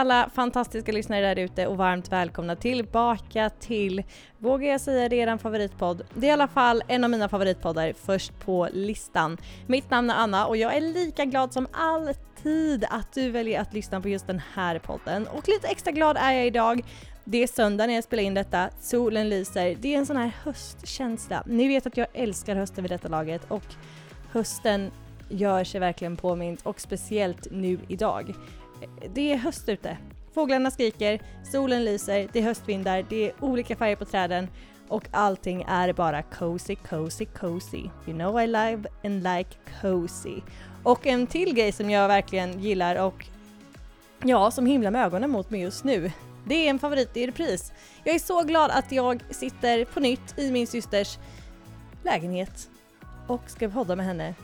alla fantastiska lyssnare där ute och varmt välkomna tillbaka till, vågar jag säga det, er favoritpodd. Det är i alla fall en av mina favoritpoddar först på listan. Mitt namn är Anna och jag är lika glad som alltid att du väljer att lyssna på just den här podden. Och lite extra glad är jag idag det är söndag när jag spelar in detta, solen lyser. Det är en sån här höstkänsla. Ni vet att jag älskar hösten vid detta laget och hösten gör sig verkligen påmint och speciellt nu idag. Det är höst ute. Fåglarna skriker, solen lyser, det är höstvindar, det är olika färger på träden och allting är bara cozy, cozy, cozy. You know I love and like cozy. Och en till grej som jag verkligen gillar och ja, som himlar med ögonen mot mig just nu. Det är en favorit i repris. Jag är så glad att jag sitter på nytt i min systers lägenhet och ska podda med henne.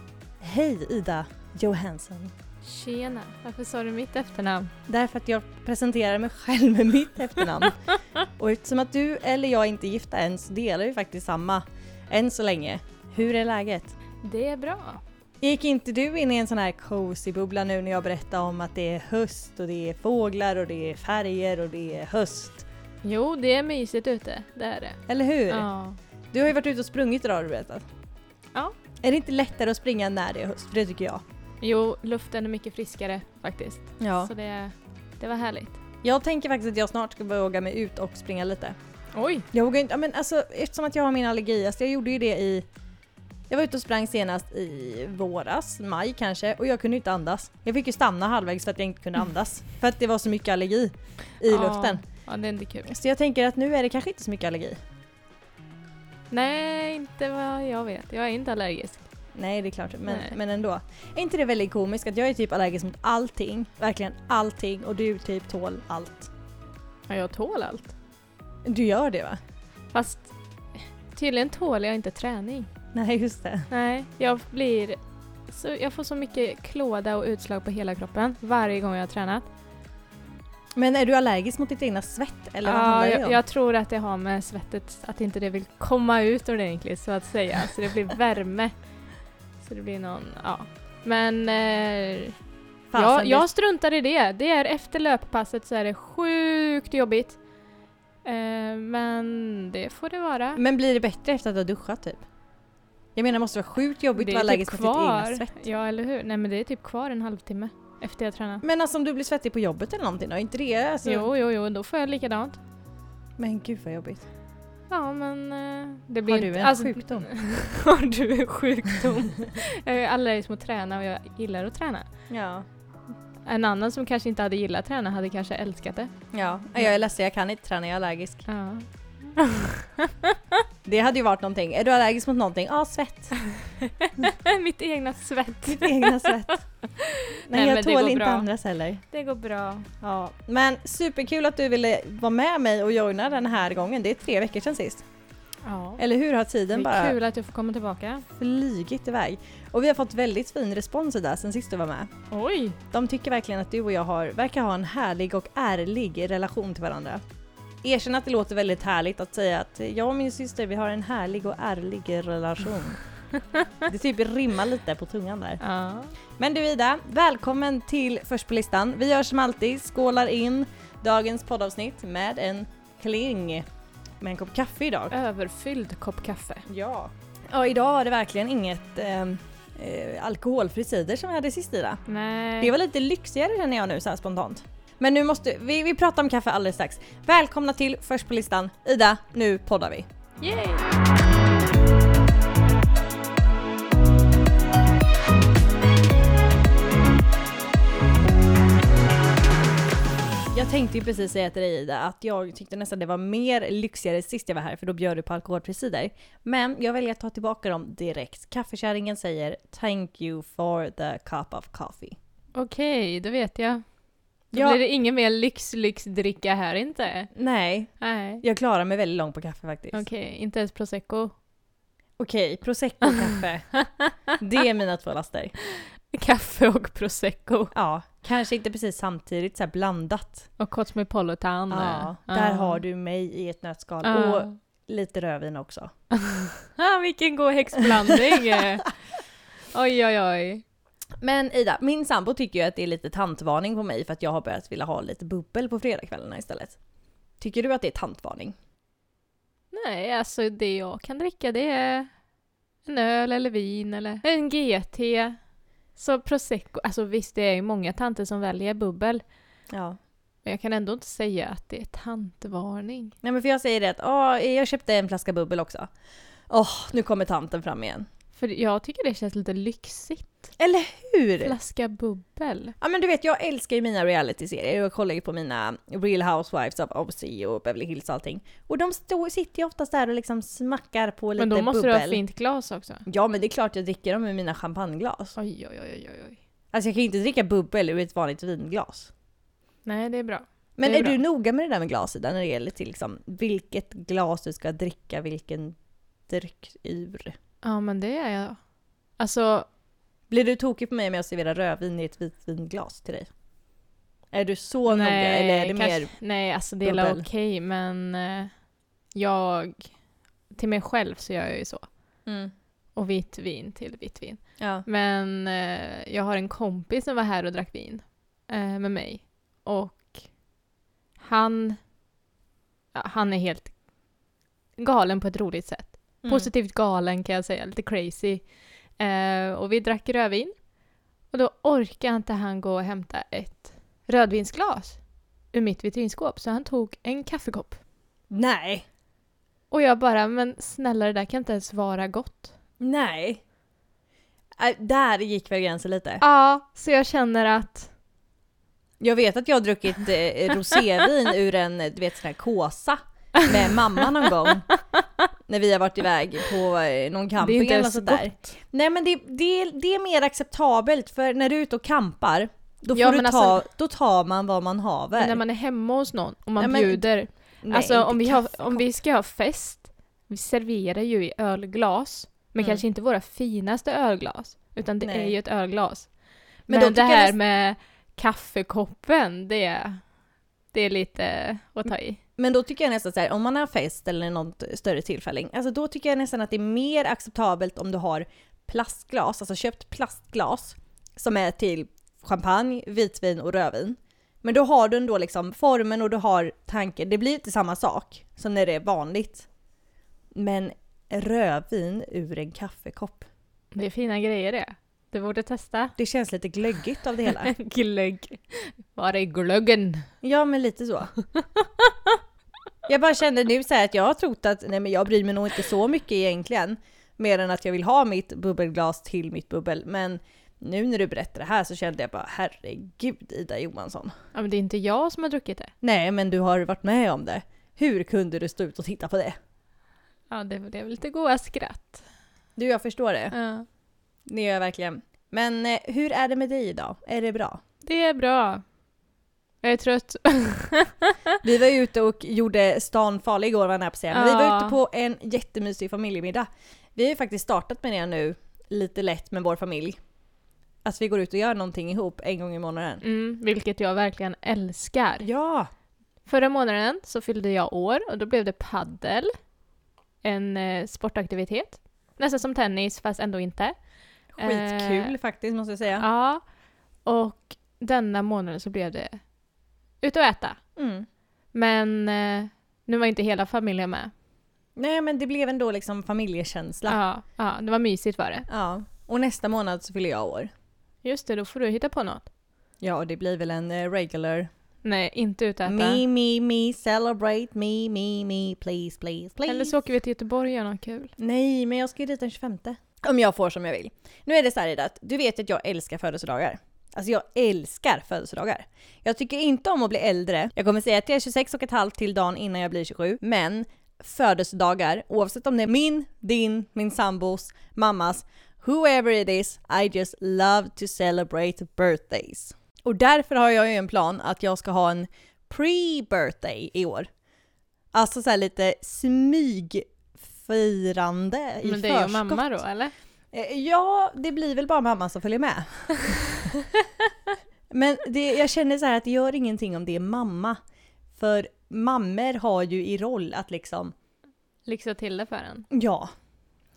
Hej Ida Johansson! Tjena! Varför sa du mitt efternamn? Därför att jag presenterar mig själv med mitt efternamn. och eftersom att du eller jag inte är gifta än så delar vi faktiskt samma än så länge. Hur är läget? Det är bra. Gick inte du in i en sån här cozy bubbla nu när jag berättade om att det är höst och det är fåglar och det är färger och det är höst? Jo, det är mysigt ute. Det är det. Eller hur? Ja. Du har ju varit ute och sprungit idag har du berättat. Ja. Är det inte lättare att springa när det är höst? För det tycker jag. Jo, luften är mycket friskare faktiskt. Ja. Så det, det var härligt. Jag tänker faktiskt att jag snart ska våga mig ut och springa lite. Oj! Jag vågar inte, men alltså eftersom att jag har min allergi, alltså jag gjorde ju det i jag var ute och sprang senast i våras, maj kanske, och jag kunde inte andas. Jag fick ju stanna halvvägs för att jag inte kunde andas. För att det var så mycket allergi i Ja. luften. Ja, det är inte kul. Så jag tänker att nu är det kanske inte så mycket allergi. Nej, inte vad jag vet. Jag är inte allergisk. Nej det är klart, men, Nej. men ändå. Är inte det väldigt komiskt att jag är typ allergisk mot allting, verkligen allting, och du typ tål allt? Ja, jag tål allt. Du gör det va? Fast tydligen tål jag inte träning. Nej just det. Nej, jag blir... Så jag får så mycket klåda och utslag på hela kroppen varje gång jag har tränat. Men är du allergisk mot ditt egna svett? Eller vad Ja, jag, jag tror att det har med svettet, att inte det vill komma ut ordentligt så att säga. Så det blir värme. Så det blir någon, ja. Men eh, Fasen, jag, det- jag struntar i det. Det är efter löppasset så är det sjukt jobbigt. Eh, men det får det vara. Men blir det bättre efter att du har duschat typ? Jag menar det måste vara sjukt jobbigt att vara typ allergisk mot ditt egna svett. Ja, eller hur? Nej men det är typ kvar en halvtimme efter jag tränat. Men alltså om du blir svettig på jobbet eller någonting då? Är inte det alltså... Jo, jo, jo, då får jag likadant. Men gud vad jobbigt. Ja, men eh, det blir Har du inte- en sjukdom? Har du en sjukdom? jag är allergisk mot att träna och jag gillar att träna. Ja. En annan som kanske inte hade gillat att träna hade kanske älskat det. Ja, jag är ledsen jag kan inte träna, jag är allergisk. Ja. Det hade ju varit någonting. Är du allergisk mot någonting? Ja, svett. Mitt egna svett. Ditt egna svett. Nej, Nej, jag det tål inte bra. andras heller. Det går bra. Ja. Men superkul att du ville vara med mig och joina den här gången. Det är tre veckor sedan sist. Ja. Eller hur har Det tiden är bara kul att du får komma tillbaka. flygit iväg? Och vi har fått väldigt fin respons där sen sist du var med. Oj! De tycker verkligen att du och jag har, verkar ha en härlig och ärlig relation till varandra. Erkänn att det låter väldigt härligt att säga att jag och min syster vi har en härlig och ärlig relation. Det typ rimmar lite på tungan där. Ja. Men du Ida, välkommen till Först på listan. Vi gör som alltid, skålar in dagens poddavsnitt med en kling. Med en kopp kaffe idag. Överfylld kopp kaffe. Ja. Ja, idag var det verkligen inget eh, eh, alkoholfri cider som vi hade sist Ida. Nej. Det var lite lyxigare känner jag nu så spontant. Men nu måste vi, vi pratar om kaffe alldeles strax. Välkomna till Först på listan. Ida, nu poddar vi. Yay! Jag tänkte ju precis säga till dig Ida att jag tyckte nästan det var mer lyxigare sist jag var här för då bjöd du på alkoholfri cider. Men jag väljer att ta tillbaka dem direkt. Kaffekärringen säger “Thank you for the cup of coffee”. Okej, då vet jag. Då Ja. blir det ingen mer lyx-lyx-dricka här inte. Nej, Nej. jag klarar mig väldigt långt på kaffe faktiskt. Okej, inte ens prosecco. Okej, prosecco och kaffe. Det är mina två laster. Kaffe och prosecco. Ja, kanske inte precis samtidigt så här blandat. Och Cosmopolitan. Ja, där har du mig i ett nötskal. Ja. Och lite rödvin också. Ah, vilken god häxblandning! oj, oj, oj. Men Ida, min sambo tycker ju att det är lite tantvarning på mig för att jag har börjat vilja ha lite bubbel på fredagskvällarna istället. Tycker du att det är tantvarning? Nej, alltså det jag kan dricka det är en öl eller vin eller en GT. Så prosecco, alltså visst det är ju många tanter som väljer bubbel. Ja. Men jag kan ändå inte säga att det är tantvarning. Nej men för jag säger det att åh, jag köpte en flaska bubbel också. Åh, nu kommer tanten fram igen. För jag tycker det känns lite lyxigt. Eller hur? Flaska bubbel. Ja men du vet, jag älskar ju mina reality-serier. Jag kollar ju på mina Real Housewives of OC och Beverly Hills och allting. Och de stå, sitter ju oftast där och liksom smackar på lite Men då måste bubbel. du ha fint glas också. Ja men det är klart jag dricker dem med mina champagneglas. Oj, oj, oj, oj, oj. Alltså jag kan ju inte dricka bubbel ur ett vanligt vinglas. Nej, det är bra. Men Det är, är du noga med det där med glaset när det gäller till liksom vilket glas du ska dricka vilken dryck ur? Ja, men det är jag. Alltså, Blir du tokig på mig med att servera rödvin i ett vitvinglas till dig? Är du så noga eller är det kanske- mer... Nej, alltså det är okej, men eh, jag... Till mig själv så gör jag ju så. Mm. Och vitt vin till vitt vin. Ja. Men eh, jag har en kompis som var här och drack vin eh, med mig. Och han... Han är helt galen på ett roligt sätt. Mm. Positivt galen kan jag säga, lite crazy. Eh, och vi drack rödvin. Och då orkade inte han gå och hämta ett rödvinsglas ur mitt vitrinskåp. Så han tog en kaffekopp. Nej! Och jag bara, men snälla det där kan inte ens vara gott. Nej! Äh, där gick väl gränsen lite. Ja, så jag känner att Jag vet att jag har druckit eh, rosévin ur en du vet, sån här kåsa med mamma någon gång. När vi har varit iväg på eh, någon det är camping inte eller ens något sånt där. gott. Nej men det, det, det är mer acceptabelt för när du är ute och campar, då, får Ja, ta, alltså- då tar man vad man haver. Men när man är hemma hos någon och man Nej, men- bjuder. Nej, alltså inte om vi, har, om vi ska ha fest, vi serverar ju i ölglas. Men Mm. kanske inte våra finaste ölglas. Utan det Nej. är ju ett ölglas. Men Men, det jag här näst- med kaffekoppen, det, det är lite att ta i. Men då tycker jag nästan så här, om man har fest eller något större tillfälle, alltså då tycker jag nästan att det är mer acceptabelt om du har plastglas, alltså köpt plastglas som är till champagne, vitvin och rödvin. Men då har du ändå liksom formen och du har tanken, det blir inte samma sak som när det är vanligt. Men rödvin ur en kaffekopp, Det är fina grejer det. Du borde testa. det känns lite glöggigt av det hela. Glögg. Var är glöggen? Ja, men lite så. Jag bara kände nu så att jag har trott att nej men jag bryr mig nog inte så mycket egentligen. Mer än att jag vill ha mitt bubbelglas till mitt bubbel. Men nu när du berättar det här så kände jag bara herregud Ida Johansson. Ja men det är inte jag som har druckit det. Nej men du har varit med om det. Hur kunde du stå ut och titta på det? Ja det väl lite goa skratt. Du jag förstår det. Ja. Det gör jag verkligen. Men eh, hur är det med dig idag? Är det bra? Det är bra. Jag är trött. Vi var ute och gjorde stan farlig igår var jag nära på säga. Men vi var ute på en jättemysig familjemiddag. Vi har ju faktiskt startat med det nu, lite lätt med vår familj. Att vi går ut och gör någonting ihop en gång i månaden. Mm, vilket jag verkligen älskar. Ja! Förra månaden så fyllde jag år och då blev det paddel. En eh, sportaktivitet. Nästan som tennis fast ändå inte. Skitkul Eh, faktiskt måste jag säga. Ja. Och denna månaden så blev det ut och äta. Mm. Men eh, nu var inte hela familjen med. Nej men det blev ändå liksom familjekänsla. Ja, ja, det var mysigt var det. Ja. Och nästa månad så fyller jag år. Just det, då får du hitta på något. Ja och det blir väl en eh, regular. Nej, inte ut och äta. Me, me, me, celebrate me, me, me, please, please, please. Eller så åker vi till Göteborg och gör något kul. Nej, men jag ska ju dit den 25. Om jag får som jag vill. Nu är det så här Ida, att du vet att jag älskar födelsedagar. Alltså jag älskar födelsedagar. Jag tycker inte om att bli äldre. Jag kommer säga att jag är 26 och ett halvt till dagen innan jag blir 27. Men födelsedagar, oavsett om det är min, din, min sambos, mammas, whoever it is, I just love to celebrate birthdays. Och därför har jag ju en plan att jag ska ha en pre-birthday i år. Alltså så här lite smygfirande i Men det är ju förskott. mamma då, eller? Eh, Ja, det blir väl bara mamma som följer med. Men det, jag känner så här att det gör ingenting om det är mamma. För mammor har ju i roll att liksom, Lyxa till det för en. ja.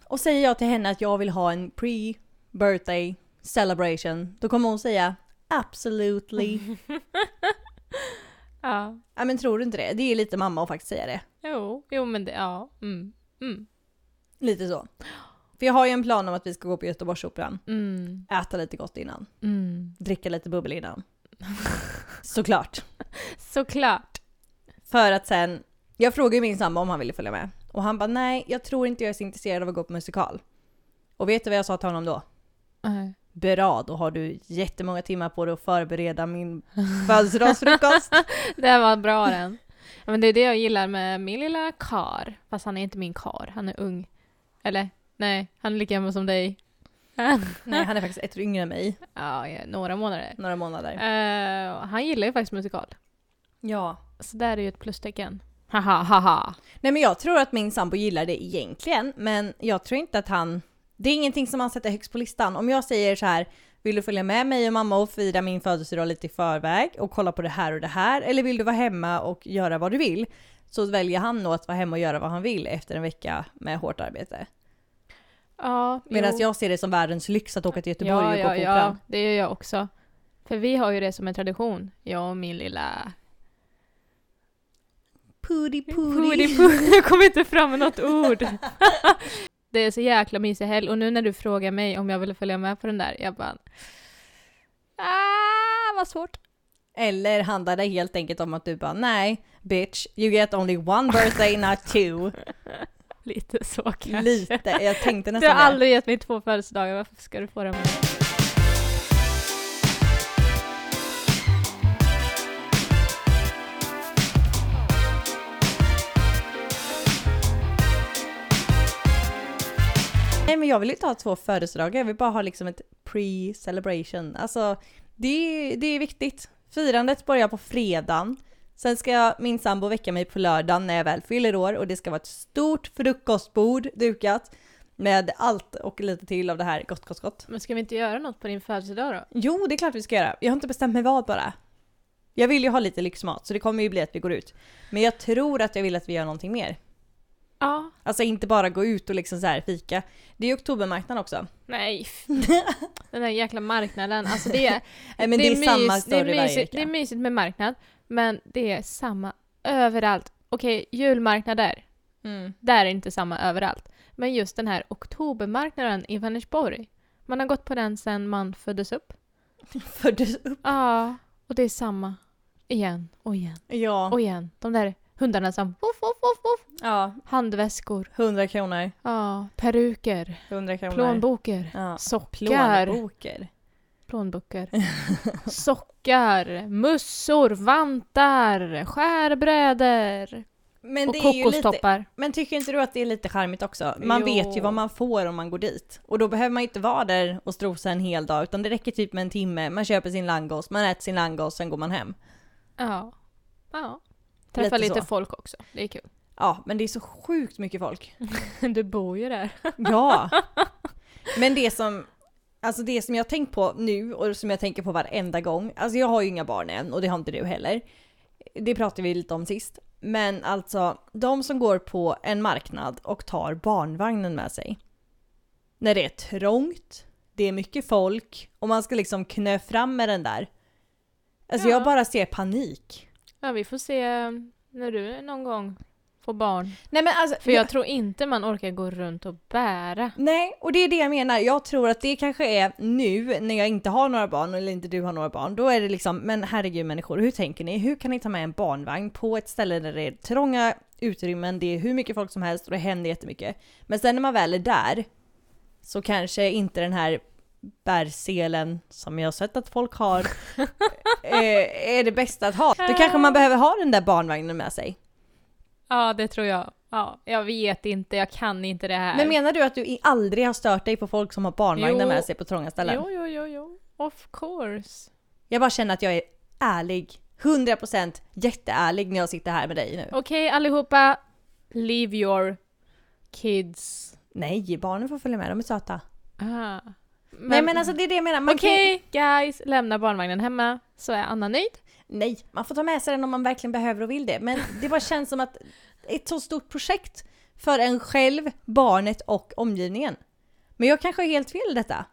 Och säger jag till henne att jag vill ha en pre-birthday celebration, då kommer hon säga absolutely. Ja. ja men tror du inte det? Det är lite mamma att faktiskt säga det. Jo, jo men det, ja. Mm. Mm. Lite så. För jag har ju en plan om att vi ska gå på Göteborgsoperan, Mm. äta lite gott innan, Mm. dricka lite bubbel innan. Såklart. Såklart. För att sen, jag frågade min sambo om han ville följa med. Och han bara nej, jag tror inte jag är så intresserad av att gå på musikal. Och vet du vad jag sa till honom då? Nej. Bra, då har du jättemånga timmar på dig att förbereda min födelsedagsfrukost. Det var bra den. Ja, men det är det jag gillar med min lilla kar. Fast han är inte min kar, han är ung. Eller nej, han är lika gammal som dig. nej, han är faktiskt ett år yngre än mig. Ja, ja, några månader. Några månader. Eh, han gillar ju faktiskt musikal. Ja. Så där är ju ett plustecken. Haha, haha. Nej men jag tror att min sambo gillar det egentligen, men jag tror inte att han... Det är ingenting som han sätter högst på listan. Om jag säger så här, vill du följa med mig och mamma och fira min födelsedag lite i förväg och kolla på det här och det här? Eller vill du vara hemma och göra vad du vill? Så väljer han nog att vara hemma och göra vad han vill efter en vecka med hårt arbete. Ja, Medan jo. jag ser det som världens lyx att åka till Göteborg ja, och gå ja, på ja, operan. det gör jag också. För vi har ju det som en tradition, jag och min lilla... Pudi. pudi. Jag kommer inte fram med något ord. det är så jäkla mysig helg och nu när du frågar mig om jag vill följa med på den där, jag bara... Ah, vad svårt. Eller handlar det helt enkelt om att du bara nej, bitch, you get only one birthday, not two. Lite så kanske. Lite, jag tänkte Du nästan har det. aldrig gett mig två födelsedagar, varför ska du få det? Nej men jag vill inte ha två födelsedagar, jag vill bara ha liksom ett pre-celebration. Alltså det, är- det är viktigt. Firandet börjar på fredagen. Sen ska jag, min sambo väcka mig på lördagen när jag väl fyller år och det ska vara ett stort frukostbord dukat med allt och lite till av det här gott, gott, gott. Men ska vi inte göra något på din födelsedag då? Jo, det är klart vi ska göra. Jag har inte bestämt mig vad bara. Jag vill ju ha lite lyxmat så det kommer ju bli att vi går ut. Men jag tror att jag vill att vi gör någonting mer. Ja. Alltså inte bara gå ut och liksom så här fika. Det är ju oktobermarknaden också. Nej. Den där jäkla marknaden. Alltså det är, Nej men det, är, samma mys- story det är, varje mysigt, vecka. det är mysigt med marknad, men det är samma överallt. Okej, julmarknader, Mm. där är det inte samma överallt. Men just den här oktobermarknaden i Vänersborg, man har gått på den sedan man föddes upp. Föddes upp. Ja, och det är samma. Igen och igen Ja. och igen. De där hundarna som voff, voff, voff, voff. ja. Handväskor, 100 kronor. ja, peruker, 100 kronor. plånböcker, Ja. sockar, Plånböcker. Plånböcker, sockar, mussor, vantar, skärbrädor Men och ju lite, kokostoppar. men tycker inte du att det är lite charmigt också? Man Jo. vet ju vad man får om man går dit. Och då behöver man ju inte vara där och strosa en hel dag, utan det räcker typ med en timme. Man köper sin langos, man äter sin langos, sen går man hem. Ja. ja. Träffa Lite lite, folk också. Det är kul. Ja, men det är så sjukt mycket folk. Du bor ju där. Ja. Men det som, alltså det som jag har tänkt på nu och som jag tänker på varenda gång, alltså jag har ju inga barn än och det har inte du heller. Det pratade vi lite om sist. Men alltså, de som går på en marknad och tar barnvagnen med sig. När det är trångt, det är mycket folk och man ska liksom knö fram med den där. Alltså Ja. jag bara ser panik. Ja, vi får se när du någon gång får barn. Nej men alltså, För jag tror inte man orkar gå runt och bära. Nej, och det är det jag menar. Jag tror att det kanske är nu när jag inte har några barn eller inte du har några barn. Då är det liksom, men herregud människor, hur tänker ni? Hur kan ni ta med en barnvagn på ett ställe där det är trånga utrymmen, det är hur mycket folk som helst och det händer jättemycket. Men sen när man väl är där så kanske inte den här bärselen som jag har sett att folk har eh, är det bästa att ha. Då kanske man behöver ha den där barnvagnen med sig. Ja, det tror jag. Ja, jag vet inte, jag kan inte det här. Men menar du att du aldrig har stört dig på folk som har barnvagnar med sig på trånga ställen? Jo, jo, jo, jo. Of course. Jag bara känner att jag är ärlig. 100% jätteärlig när jag sitter här med dig nu. Okej allihopa, leave your kids. Nej, barnen får följa med, de är söta. Ah. Nej men alltså det är det jag menar. Man kan- Okej guys, lämna barnvagnen hemma så är Anna nöjd. Nej, man får ta med sig den om man verkligen behöver och vill det. Men det bara känns som att ett så stort projekt för en själv, barnet och omgivningen. Men jag kanske är helt fel i detta.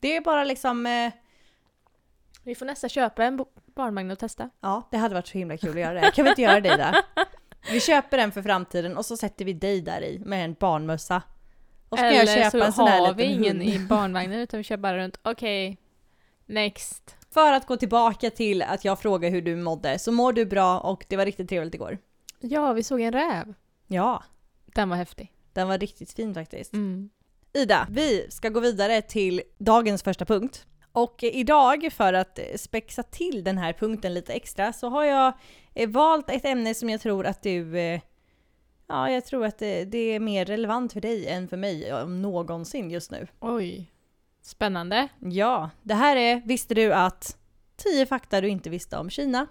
Det är bara liksom, eh, Vi får nästan köpa en barnvagn och testa. ja det hade varit så himla kul att göra det. Kan vi inte göra det där? Vi köper den för framtiden och så sätter vi dig där i med en barnmössa. Och så kan jag Eller köpa så en sån har vi ingen hund. i barnvagnen utan vi kör bara runt. Okej, next. För att gå tillbaka till att jag frågade hur du mådde, så mår du bra och det var riktigt trevligt igår. Ja, vi såg en räv. Ja, Den var häftig. den var riktigt fin faktiskt. Mm. Ida, vi ska gå vidare till dagens första punkt. Och eh, idag, för att eh, spexa till den här punkten lite extra, så har jag eh, valt ett ämne som jag tror att du... eh, Ja, jag tror att det, det är mer relevant för dig än för mig om någonsin just nu. Oj. Spännande. Ja, det här är Visste du att 10 fakta du inte visste om Kina.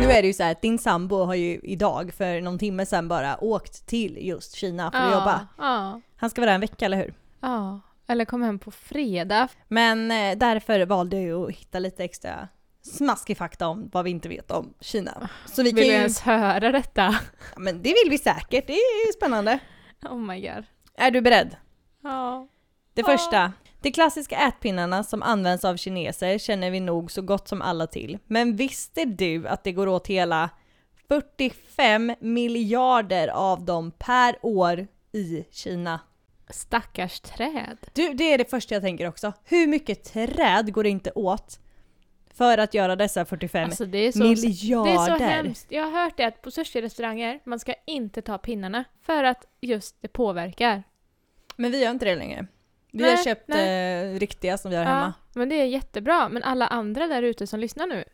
Nu är det ju så här att din sambo har ju idag för någon timme sedan bara åkt till just Kina för att jobba. Ja, Han ska vara där en vecka, eller hur? ja. Eller kom hem på fredag. Men eh, därför valde jag ju att hitta lite extra smaskig fakta om vad vi inte vet om Kina. Så vi kan Vill du ju... ens höra detta? Ja, men det vill vi säkert, det är spännande. Oh my god. Är du beredd? Ja. Det Ja. första. De klassiska ätpinnarna som används av kineser känner vi nog så gott som alla till. Men visste du att det går åt hela 45 miljarder av dem per år i Kina? Stackars träd. Du, det är det första jag tänker också. Hur mycket träd går det inte åt för att göra dessa 45 Alltså det är så, miljarder? det är så hemskt. Jag har hört det att på sushi-restauranger, man ska inte ta pinnarna. För att just det påverkar. Men vi gör inte det längre. Vi Nej, har köpt eh, riktiga som vi har Ja, hemma. men det är jättebra. Men alla andra där ute som lyssnar nu,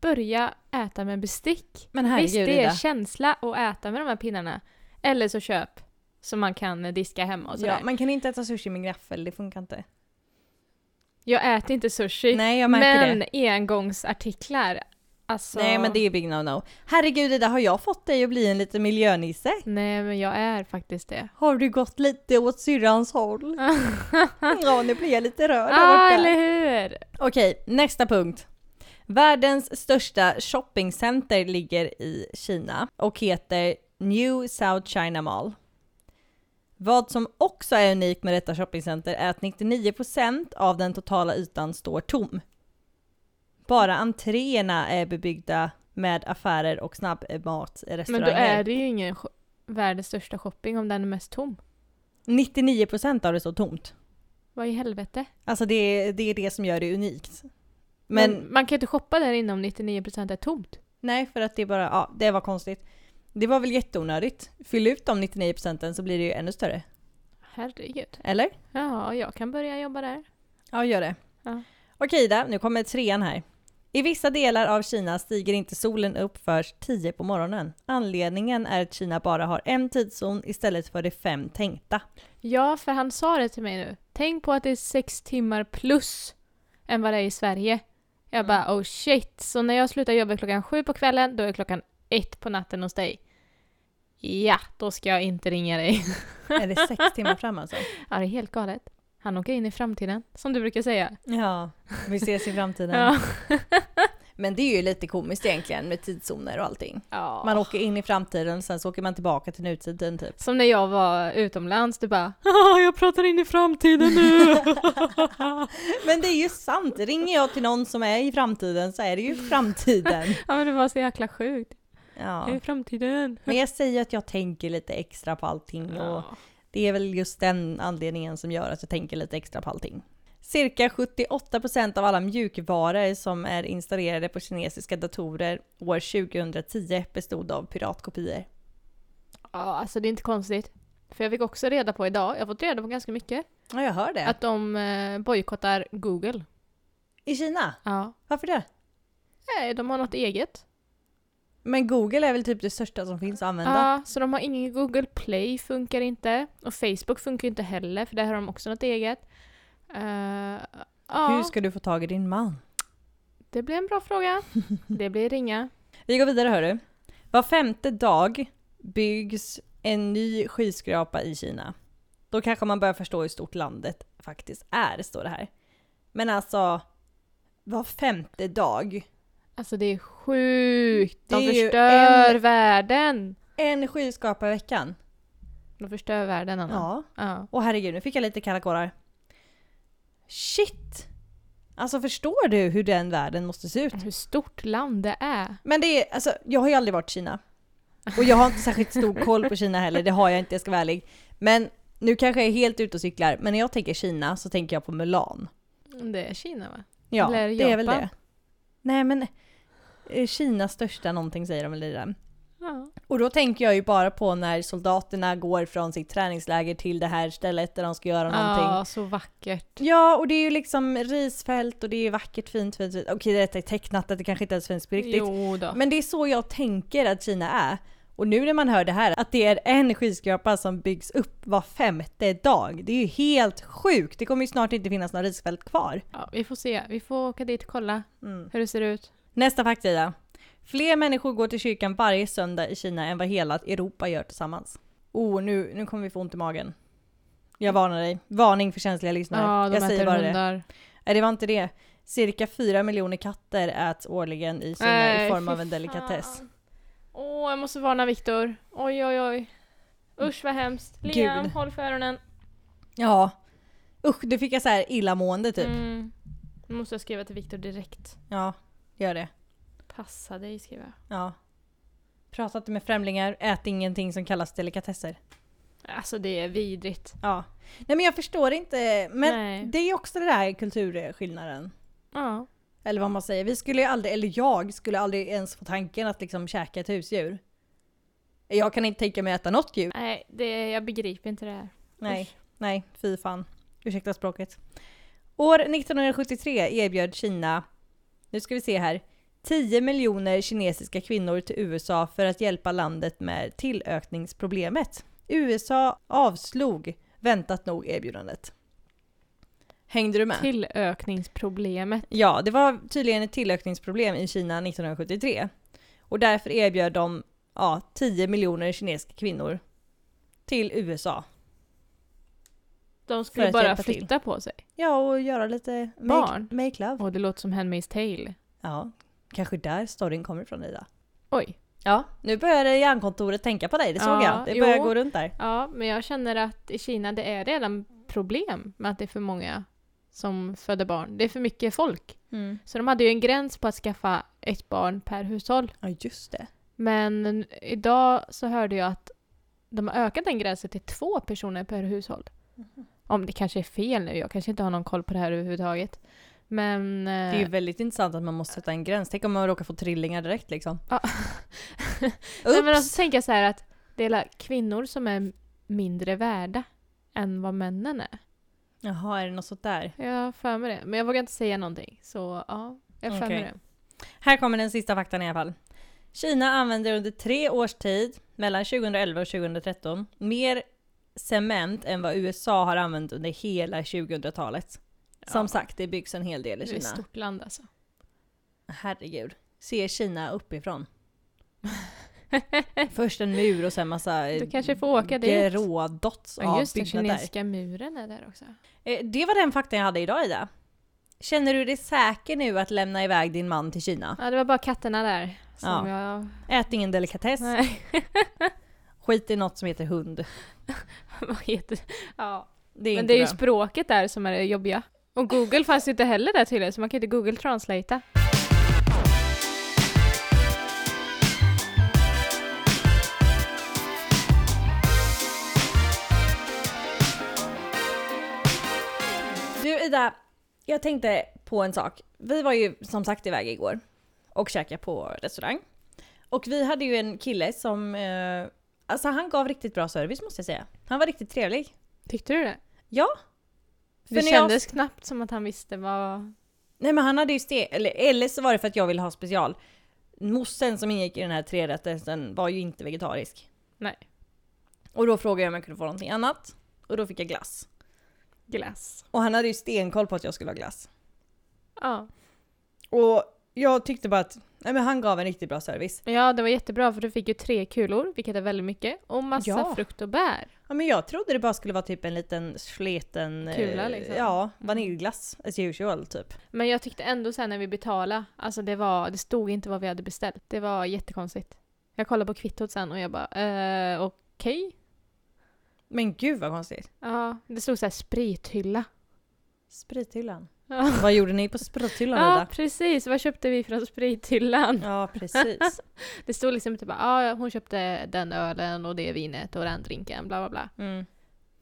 börja äta med bestick. Men Visst, herregud det är Ida. känsla att äta med de här pinnarna. Eller så köp, så man kan diska hemma och sådär. Ja, man kan inte äta sushi med gaffel, det funkar inte. Jag äter inte sushi, Nej, jag märker men det. engångsartiklar, alltså... Nej men det är big no-no. Herregud Ida, har jag fått dig att bli en liten miljönisse? Nej, men jag är faktiskt det. Har du gått lite åt syrrans håll? ja, nu blir jag lite rörd ah, borta. eller hur? Okej, nästa punkt. Världens största shoppingcenter ligger i Kina och heter New South China Mall. Vad som också är unikt med detta shoppingcenter är att 99% av den totala ytan står tom. Bara entréerna är bebyggda med affärer och Men snabbmatsrestauranger. då är det ju ingen världens största shopping om den är mest tom. 99% av det står tomt. Vad i helvete? Alltså det är, det är det som gör det unikt. Men, Men, man kan ju inte shoppa där inne om 99% är tomt. nej, för att det är bara, ja, det var konstigt. Det var väl jätteonödigt. Fyll ut de 99% så blir det ju ännu större. Herregud. Eller? Ja, jag kan börja jobba där. Ja, gör det. Ja. Okej Ida, nu kommer trean här. I vissa delar av Kina stiger inte solen upp för 10 på morgonen. Anledningen är att Kina bara har en tidszon istället för de fem tänkta. Ja, för han sa det till mig nu. Tänk på att det är sex timmar plus än vad det är i Sverige. Jag bara oh shit, så när jag slutar jobba klockan sju på kvällen, då är klockan ett på natten hos dig. Ja, då ska jag inte ringa dig. Är det sex timmar fram alltså? Ja, det är helt galet. Han åker in i framtiden, som du brukar säga. Ja, vi ses i framtiden. Ja. Men det är ju lite komiskt egentligen med tidszoner och allting. ja. Man åker in i framtiden, sen så åker man tillbaka till nutiden typ. Som när jag var utomlands, du bara "Ah, jag pratar in i framtiden nu. Men det är ju sant! Ringer jag till någon som är i framtiden så är det ju framtiden. ja men det var så jäkla sjukt. Ja. Jag är framtiden. Men jag säger att jag tänker lite extra på allting och Ja. det är väl just den anledningen som gör att jag tänker lite extra på allting. Cirka 78% av alla mjukvaror som är installerade på kinesiska datorer år 2010 bestod av piratkopior. ja, alltså det är inte konstigt. För jag fick också reda på idag, jag har fått reda på ganska mycket, Ja, jag hör det. att de eh, bojkottar Google. I Kina? Ja. Varför det? Nej, de har något eget. Men Google är väl typ det största som finns att använda? Ja, så de har ingen Google Play, funkar inte. Och Facebook funkar inte heller, för där har de också något eget. Eh, ja, Hur ska du få tag i din man? det blir en bra fråga. Det blir ringa. Vi går vidare hörru. Var femte dag byggs en ny skyskrapa i Kina. Då kanske man börjar förstå hur stort landet faktiskt är, står det här. Men alltså, var femte dag. Alltså det är sjukt. Det De ju förstör en- världen. En skyskrapa i veckan. De förstör världen Anna. Ja. Ja. Åh herregud, nu fick jag lite kalla kårar. Shit! Alltså förstår du hur den världen måste se ut? Hur stort land det är. Men det är, alltså jag har ju aldrig varit i Kina. Och jag har inte särskilt stor koll på Kina heller, det har jag inte, jag ska vara ärlig. Men nu kanske jag är helt ute och cyklar, men när jag tänker Kina så tänker jag på Mulan. Det är Kina va? Ja, Eller det det är väl det. Nej men, Kinas största någonting säger de väl i den. Ja. Och då tänker jag ju bara på när soldaterna går från sitt träningsläger till det här stället där de ska göra någonting. Ja, så vackert. Ja, och det är ju liksom risfält och det är vackert, fint, fint, fint. Okej, detta är tecknat, det kanske inte ens finns på riktigt. Jo då. Men det är så jag tänker att Kina är. Och nu när man hör det här, att det är en skyskrapa som byggs upp var femte dag. Det är ju helt sjukt! Det kommer ju snart inte finnas några risfält kvar. Ja, vi får se. Vi får åka dit och kolla Mm. hur det ser ut. Nästa faktsida. Fler människor går till kyrkan varje söndag i Kina än vad hela Europa gör tillsammans. Oh, nu, nu kommer vi få ont i magen. Jag varnar dig. Varning för känsliga lyssnare. Ja, de jag säger bara det. hundar. Nej, det var inte det. Cirka fyra miljoner katter äts årligen i Kina Nej, i form av en delikatess. Åh, jag måste varna Viktor. Oj, oj, oj. Usch vad hemskt. Liam, Gud. håll för öronen. Ja. Usch, du fick jag så här illamående typ. Mm. Nu måste jag skriva till Viktor direkt. Ja, gör det. Passa dig, skriver jag. Ja. Prata inte med främlingar, ät ingenting som kallas delikatesser. Alltså det är vidrigt. Ja. Nej men jag förstår inte, men Nej. det är också det där kulturskillnaden. Ja. Eller vad man säger. Vi skulle ju aldrig, eller jag skulle aldrig ens få tanken att liksom käka ett husdjur. Jag kan inte tänka mig att äta något djur. Nej, det, jag begriper inte det här. Nej, Usch. nej, fy fan. Ursäkta språket. År 1973 erbjöd Kina, nu ska vi se här, 10 miljoner kinesiska kvinnor till USA för att hjälpa landet med tillökningsproblemet. USA avslog väntat nog erbjudandet. Hängde du med? Tillökningsproblemet. Ja, det var tydligen ett tillökningsproblem i Kina 1973. Och därför erbjöd de ja, 10 miljoner kinesiska kvinnor till USA. De skulle bara hjälpa till. flytta på sig. Ja, och göra lite make, Barn. make love. Och det låter som Handmaid's Tale. Ja, kanske där storyn kommer ifrån Ida. Oj. Ja, nu börjar hjärnkontoret tänka på dig, det såg Ja, jag. Det börjar jo. gå runt där. Ja, men jag känner att i Kina det är redan problem med att det är för många som föder barn. Det är för mycket folk. Så de hade ju en gräns på att skaffa ett barn per hushåll. Ja, just det. Men idag så hörde jag att de har ökat den gränsen till två personer per hushåll. Om det kanske är fel nu, jag kanske inte har någon koll på det här överhuvudtaget. Men... Det är ju väldigt intressant att man måste sätta en gräns. Tänk om man råkar få trillingar direkt liksom. Ja. Nej, men alltså tänker jag så här att det är kvinnor som är mindre värda än vad männen är. Jaha, är det något sånt där? Jag har för mig det. Men jag vågar inte säga någonting. Så ja, jag har för mig det. Här kommer den sista faktan i alla fall. Kina använder under tre års tid, mellan 2011 och 2013, mer cement än vad USA har använt under hela 2000-talet. Som Ja. sagt, det byggs en hel del i Det är ett Kina. stort land alltså. Herregud. Se Kina uppifrån. Först en mur och sen massa Du kanske får åka dit. grå dots Ja, av just det, byggnader. kinesiska muren är där också. Eh, Det var den faktan jag hade idag Ida. Känner du dig säker nu att lämna iväg din man till Kina? Ja, det var bara katterna där som Ja. jag... Ät ingen delikatess. Nej, Skit i något som heter hund. vad heter Ja. Det Men det är ju språket där som är det jobbiga. Och Google fanns ju inte heller där tydligen, så man kan inte Google translatea. Du Ida, jag tänkte på en sak. Vi var ju som sagt iväg igår och käkade på restaurang. Och vi hade ju en kille som, eh, alltså han gav riktigt bra service måste jag säga. Han var riktigt trevlig. Tyckte du det? Ja. För Det när jag- kändes knappt som att han visste vad... Nej men han hade ju ste- eller, eller så var det för att jag ville ha special. Mossen som ingick i den här trerättersen var ju inte vegetarisk. Nej. Och då frågade jag om jag kunde få någonting annat. Och då fick jag glass. Glass. Och han hade ju stenkoll på att jag skulle ha glass. Ja. Och jag tyckte bara att nej men han gav en riktigt bra service. Ja, det var jättebra för du fick ju tre kulor, vilket är väldigt mycket, och massa Ja. frukt och bär. Ja men jag trodde det bara skulle vara typ en liten sleten... eh, Kula, liksom. Ja, vaniljglass as usual typ. Men jag tyckte ändå sen när vi betalade, alltså det var, det stod inte vad vi hade beställt. Det var jättekonstigt. Jag kollade på kvittot sen och jag bara, eh, okej. Men gud vad konstigt. Ja, det stod så här sprithylla. Sprithyllan. Ja. Vad gjorde ni på sprithyllan ja, Ida? precis. Vad köpte vi från sprithyllan? Ja precis. Det stod liksom typ bara, ja hon köpte den ölen och det vinet och den drinken, bla bla bla. Mm.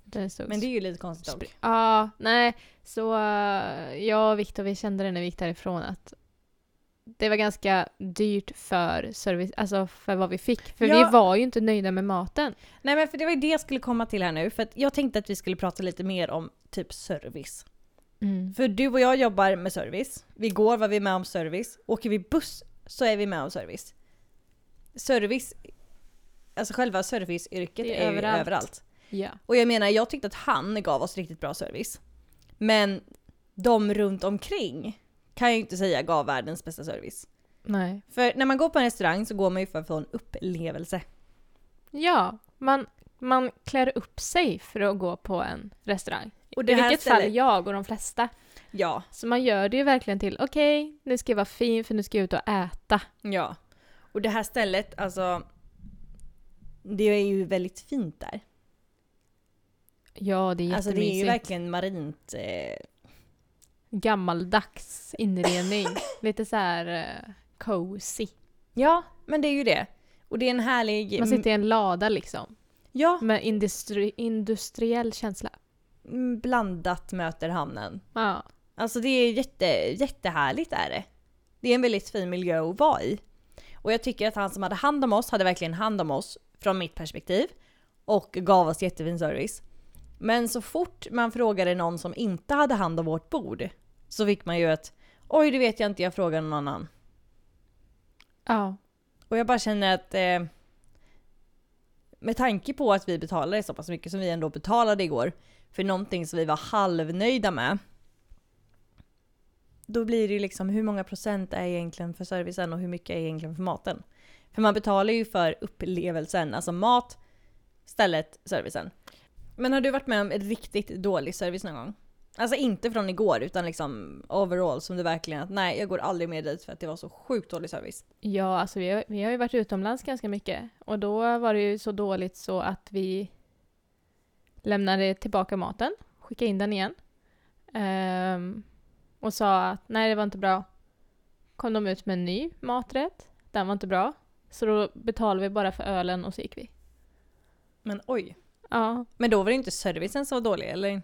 Det stod Men det är ju lite konstigt dock. Ja, nej. Så eh, jag och Viktor, vi kände det när vi gick därifrån att det var ganska dyrt för service, alltså för vad vi fick. För Ja. vi var ju inte nöjda med maten. Nej men för det var ju det jag skulle komma till här nu. För att jag tänkte att vi skulle prata lite mer om typ service. För du och jag jobbar med service. Vi går var vi är med om service. Åker vi buss så är vi med om service. Service, alltså själva serviceyrket är, är ju överallt. överallt. Ja. Och jag menar, jag tyckte att han gav oss riktigt bra service. Men de runt omkring kan jag ju inte säga gav världens bästa service. Nej. För när man går på en restaurang så går man ju för att få en upplevelse. Ja, man, man klär upp sig för att gå på en restaurang. Och I det här vilket fall stället- jag och de flesta. Ja, Så man gör det ju verkligen till, okej, nu ska jag vara fin för nu ska jag ut och äta. ja. Och det här stället, alltså. Det är ju väldigt fint där. Ja, det är Alltså det är ju jättemysigt. verkligen marint. Eh, Gammaldags inredning. Lite så här eh, cozy. ja, men det är ju det. Och det är en härlig... Man sitter i en lada liksom. Ja, Med industri industriell känsla. Mm, blandat möter hamnen. Ja. Alltså det är jätte, jättehärligt är det. Det är en väldigt fin miljö att vara i. Och jag tycker att han som hade hand om oss hade verkligen hand om oss från mitt perspektiv. Och gav oss jättefin service. Men så fort man frågade någon som inte hade hand om vårt bord så fick man ju ett Oj, det vet jag inte, jag frågar någon annan. Ja. Och jag bara känner att eh, med tanke på att vi betalade så pass mycket som vi ändå betalade igår för någonting som vi var halvnöjda med. Då blir det ju liksom hur många procent är egentligen för servicen och hur mycket är egentligen för maten? För man betalar ju för upplevelsen, alltså mat, stället, servicen. Men har du varit med om riktigt dålig service någon gång? Alltså inte från igår utan liksom overall som du verkligen att nej jag går aldrig mer dit för att det var så sjukt dålig service. Ja, alltså vi har, vi har ju varit utomlands ganska mycket. Och då var det ju så dåligt så att vi lämnade tillbaka maten, skickade in den igen. Ehm, och sa att nej, det var inte bra. Kom de ut med en ny maträtt. Den var inte bra. Så då betalade vi bara för ölen och så gick vi. Men oj. Ja. Men då var det inte servicen som var dålig eller?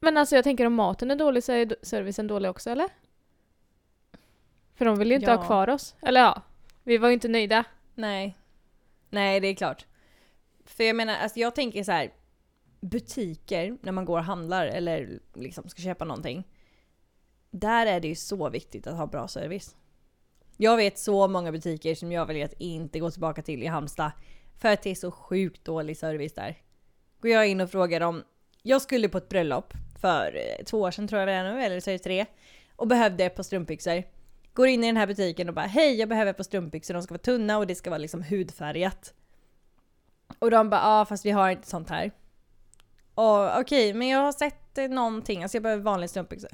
Men alltså jag tänker om maten är dålig så är servicen dålig också eller? För de vill ju inte Ja. ha kvar oss. Eller ja, vi var ju inte nöjda. Nej. Nej, det är klart. För jag menar, alltså jag tänker så här. Butiker, när man går och handlar eller liksom ska köpa någonting. Där är det ju så viktigt att ha bra service. Jag vet så många butiker som jag väljer att inte gå tillbaka till i Halmstad. För att det är så sjukt dålig service där. Går jag in och frågar dem. Jag skulle på ett bröllop för eh, två år sedan tror jag det är nu, eller så är det tre. Och behövde ett par strumpbyxor. Går in i den här butiken och bara hej jag behöver ett par strumpbyxor, de ska vara tunna och det ska vara liksom hudfärgat. Och de bara ja fast vi har inte sånt här. Okej men jag har sett eh, någonting, alltså jag behöver vanliga strumpbyxor.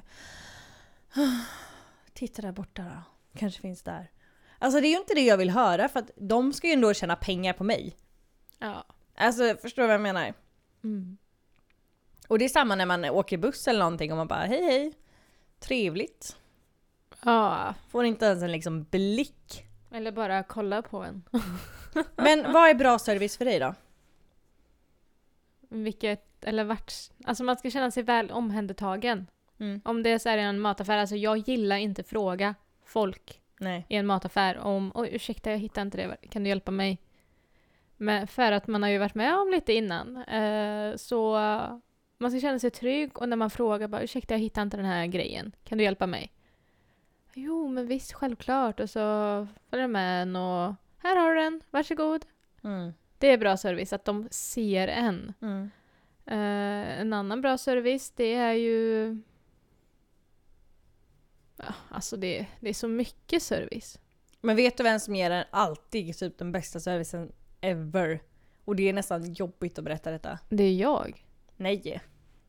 Titta där borta då, kanske finns där. Alltså det är ju inte det jag vill höra för att de ska ju ändå tjäna pengar på mig. Ja. Alltså förstår du vad jag menar? Mm. Och det är samma när man åker buss eller någonting och man bara hej hej. Trevligt. Ja, Får inte ens en liksom blick. eller bara kolla på en. Men vad är bra service för dig då? Vilket, eller vart, alltså man ska känna sig väl omhändertagen. Mm. Om det är så här i en mataffär, alltså jag gillar inte fråga folk Nej. i en mataffär om oj ursäkta jag hittar inte det, kan du hjälpa mig? Men för att man har ju varit med om lite innan. Eh, så man ska känna sig trygg och när man frågar bara ursäkta jag hittar inte den här grejen, kan du hjälpa mig? Jo men visst självklart och så följer med en och här har du den, varsågod. Mm. Det är bra service att de ser en. Mm. Eh, en annan bra service det är ju... Ja, alltså det, det är så mycket service. Men vet du vem som ger en alltid typ den bästa servicen ever? Och det är nästan jobbigt att berätta detta. Det är jag. Nej.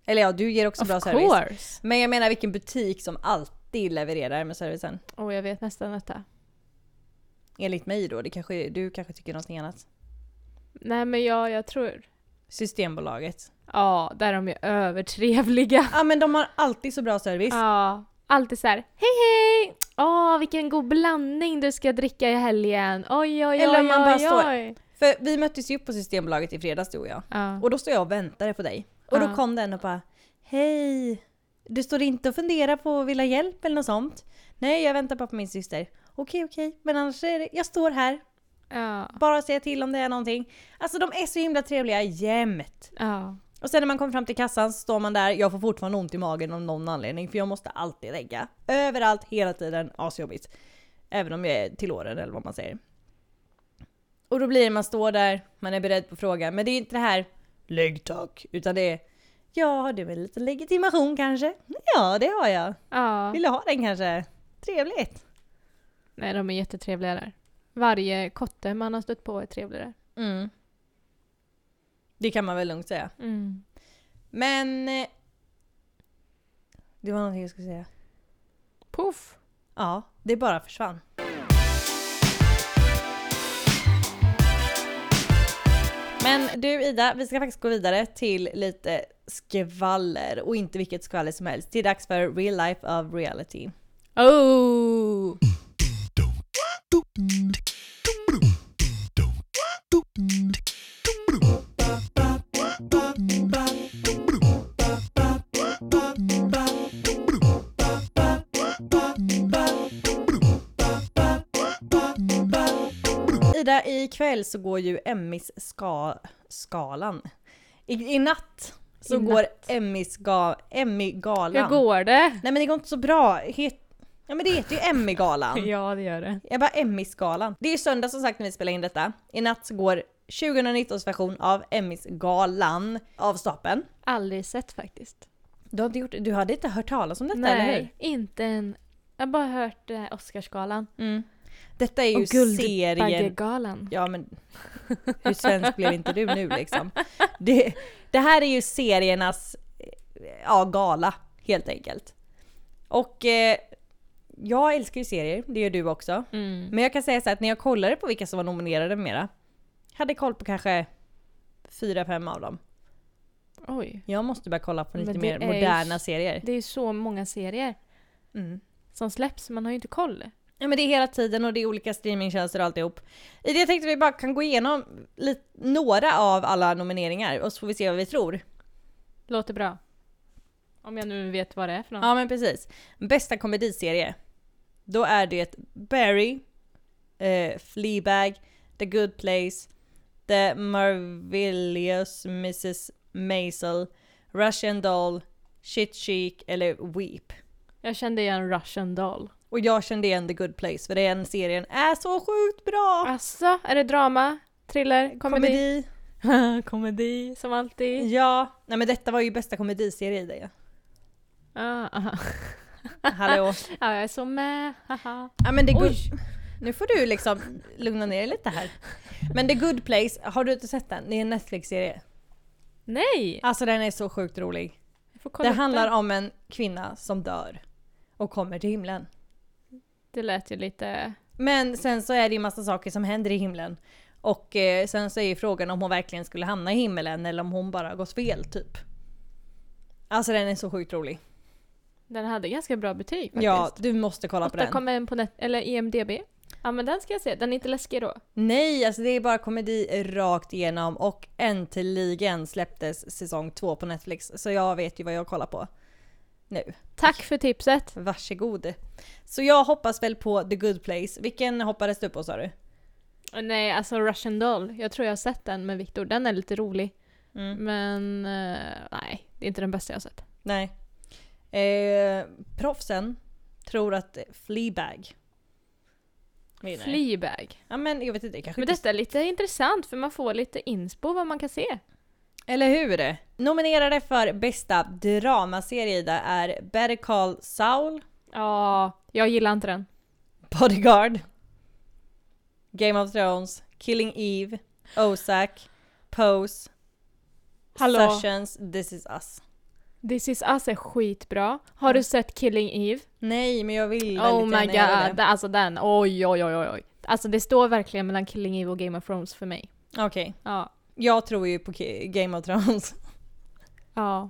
Eller ja, du ger också Of bra service. course! Men jag menar vilken butik som alltid levererar med servicen. Och jag vet nästan detta. Enligt mig då, det kanske, du kanske tycker någonting annat. Nej men jag, jag tror... Systembolaget. Ja, där de är övertrevliga. Ja men de har alltid så bra service. Ja, alltid så här. Hej hej! Åh, vilken god blandning du ska dricka i helgen. Oj, oj, oj, Eller om man bara oj, står- oj. För vi möttes ju upp på Systembolaget i fredags du och jag. Ja. Och då står jag och väntade på dig. Och då Ja. kom den och bara Hej! Du står inte och funderar på att vilja ha hjälp eller något sånt? Nej, jag väntar bara på min syster. Okej, okej. Men annars är det, jag står här. Ja. Bara säga till om det är någonting. Alltså de är så himla trevliga jämt. Ja. Och sen när man kommer fram till kassan så står man där, jag får fortfarande ont i magen av någon anledning för jag måste alltid lägga. Överallt, hela tiden, asjobbigt. Även om jag är till åren eller vad man säger. Och då blir det man står där, man är beredd på frågan, men det är inte det här lägg tack, utan det är ja, har du en liten legitimation kanske? Ja, det har jag. ja. Vill du ha den kanske? Trevligt. Nej, de är jättetrevliga där. Varje kotte man har stött på är trevlig där. Mm. Det kan man väl lugnt säga. Mm. Men... eh, Det var någonting jag skulle säga. Puff! Ja, det bara försvann. Men du Ida, vi ska faktiskt gå vidare till lite skvaller och inte vilket skvaller som helst. Det är dags för real life of reality. Oh! Ida, ikväll så går ju Emmys ska, skalan. I, I natt så I går Emmy-galan. Hur går det? Nej men det går inte så bra. Het, ja men det heter ju Emmy-galan. Ja, det gör det. Jag bara Emmys-galan. Det är ju söndag som sagt när vi spelar in detta. I natt så går 2019s version av Emmys-galan av stapeln. Aldrig sett faktiskt. Du, har inte gjort, du hade inte hört talas om detta eller hur? Nej, inte en... Jag har bara hört eh, Oscarsgalan. Mm. Detta är ju Och serien... Guldbaggegalan. Ja men hur svensk blev inte du nu liksom? Det, det här är ju seriernas ja, gala helt enkelt. Och eh, jag älskar ju serier, det gör du också. Mm. Men jag kan säga så att när jag kollade på vilka som var nominerade mera, hade koll på kanske fyra, fem av dem. Oj. Jag måste börja kolla på lite mer är ju- moderna serier. Det är så många serier Mm. som släpps, man har ju inte koll. Ja men det är hela tiden och det är olika streamingtjänster och alltihop. I det tänkte vi bara kan gå igenom lite, några av alla nomineringar och så får vi se vad vi tror. Låter bra. Om jag nu vet vad det är för något. Ja men precis. Bästa komediserie. Då är det Barry, eh, Fleabag, The Good Place, The Marvelous Mrs Maisel, Russian Doll, Shit Chic eller Weep. Jag kände igen Russian Doll. Och jag kände igen The Good Place för den serien är så sjukt bra! Alltså, är det drama? Thriller? Komedi? Komedi. Komedi, som alltid. Ja, nej men detta var ju bästa komediserie i det. Ah, aha. Hallå. Ja, jag är så med. Haha. Ja men The Good... Nu får du liksom lugna ner dig lite här. Men The Good Place, har du inte sett den? Det är en Netflix-serie. Nej! Alltså den är så sjukt rolig. Det handlar om en kvinna som dör och kommer till himlen. Det lät ju lite... Men sen så är det ju massa saker som händer i himlen. Och eh, sen så är ju frågan om hon verkligen skulle hamna i himmelen eller om hon bara gått fel typ. Alltså den är så sjukt rolig. Den hade ganska bra betyg faktiskt. Ja, du måste kolla på den. 8,1 på net... Eller IMDB. Ja men den ska jag se. Den är inte läskig då. Nej, alltså det är bara komedi rakt igenom och äntligen släpptes säsong två på Netflix. Så jag vet ju vad jag kollar på nu. Tack för tipset. Varsågod. Så jag hoppas väl på The Good Place. Vilken hoppades du på sa du? Nej, alltså Russian Doll. Jag tror jag har sett den med Viktor. Den är lite rolig. Mm. Men eh, nej, det är inte den bästa jag har sett. Nej. Eh, proffsen tror att Fleabag vinner. Fleabag. Ja men jag vet inte, kanske Men inte... detta är lite intressant för man får lite inspo vad man kan se. Eller hur? Nominerade för bästa dramaserie Ida är Better Call Saul, Ja, jag gillar inte den. Bodyguard, Game of Thrones, Killing Eve, Ozark, Pose, Hallå. Sessions, This is us. This is us är skitbra. Har du sett Killing Eve? Nej, men jag vill Oh my god, det. alltså den. Oj, oj, oj, oj. Alltså det står verkligen mellan Killing Eve och Game of Thrones för mig. Okej, Ja. jag tror ju på Ki- Game of Thrones. Ja.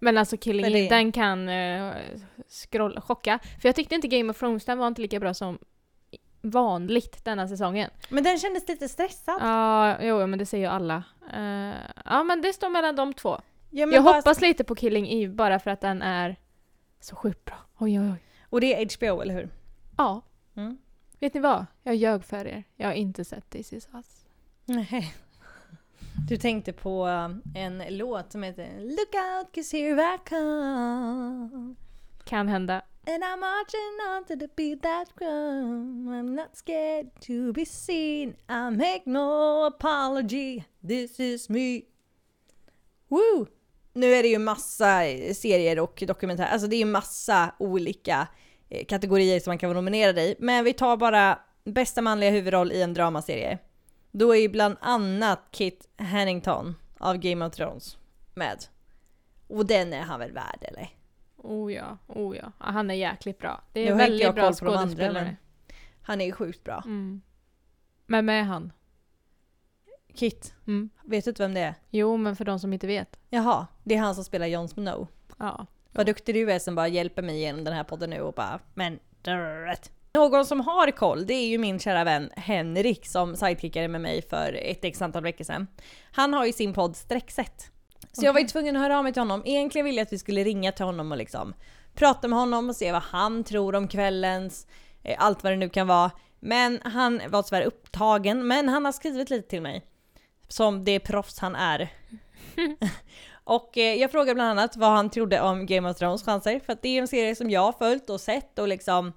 Men alltså Killing Eve, den kan uh, scrolla, chocka. För jag tyckte inte Game of Thrones, den var inte lika bra som vanligt denna säsongen. Men den kändes lite stressad. Ja, jo, men det säger ju alla. Eh, ja, men det står mellan de två. Ja, jag hoppas lite på Killing Eve bara för att den är så sjukt bra. Oj, oj, oj. Och det är HBO, eller hur? Ja. Mm. Vet ni vad? Jag ljög för er. Jag har inte sett This is us. Nej. Du tänkte på um, en låt som heter Look out cause here I come Kan hända. And I'm marching on to the beat that drum I'm not scared to be seen I make no apology This is me Woo! Nu är det ju massa eh, serier och dokumentärer, alltså det är ju massa olika eh, kategorier som man kan vara nominerad i. Men vi tar bara bästa manliga huvudroll i en dramaserie. Då är ju bland annat Kit Harington av Game of Thrones med. Och den är han väl värd eller? Oh ja, oh ja. han är jäkligt bra. Det Nu är inte väldigt bra skådespelare. Han är ju sjukt bra. Mm. Men med han. Kit, Mm. vet du inte vem det är? Jo, men för de som inte vet. Jaha, det är han som spelar Jon Snow. Ja. Vad duktig du är som bara hjälper mig genom den här podden nu och bara men drrrt. Någon som har koll, det är ju min kära vän Henrik som sidekickade med mig för ett x antal veckor sedan. Han har ju sin podd Streckset. Så jag var ju tvungen att höra av mig till honom. Egentligen ville jag att vi skulle ringa till honom och liksom prata med honom och se vad han tror om kvällens, eh, allt vad det nu kan vara. Men han var tyvärr upptagen, men han har skrivit lite till mig. Som det proffs han är. och eh, jag frågade bland annat vad han trodde om Game of Thrones chanser, för att det är en serie som jag har följt och sett och liksom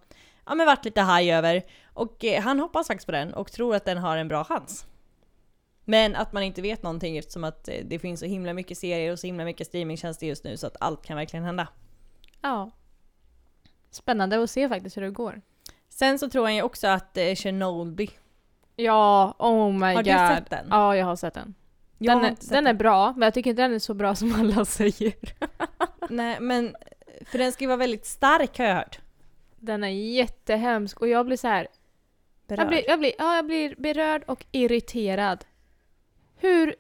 ja men varit lite high över. Och eh, han hoppas faktiskt på den och tror att den har en bra chans. Men att man inte vet någonting eftersom att eh, det finns så himla mycket serier och så himla mycket streamingtjänster just nu så att allt kan verkligen hända. ja. Spännande att se faktiskt hur det går. Sen så tror han ju också att eh, Chernobyl, Ja, oh my har god. du sett den? Ja, jag har sett den. Jag Den, har är, den är bra, men jag tycker inte den är så bra som alla säger. Nej men, för den ska ju vara väldigt stark har jag hört. Den är jättehemsk och jag blir så här. Jag blir, jag, blir, ja, jag blir berörd och irriterad. Hur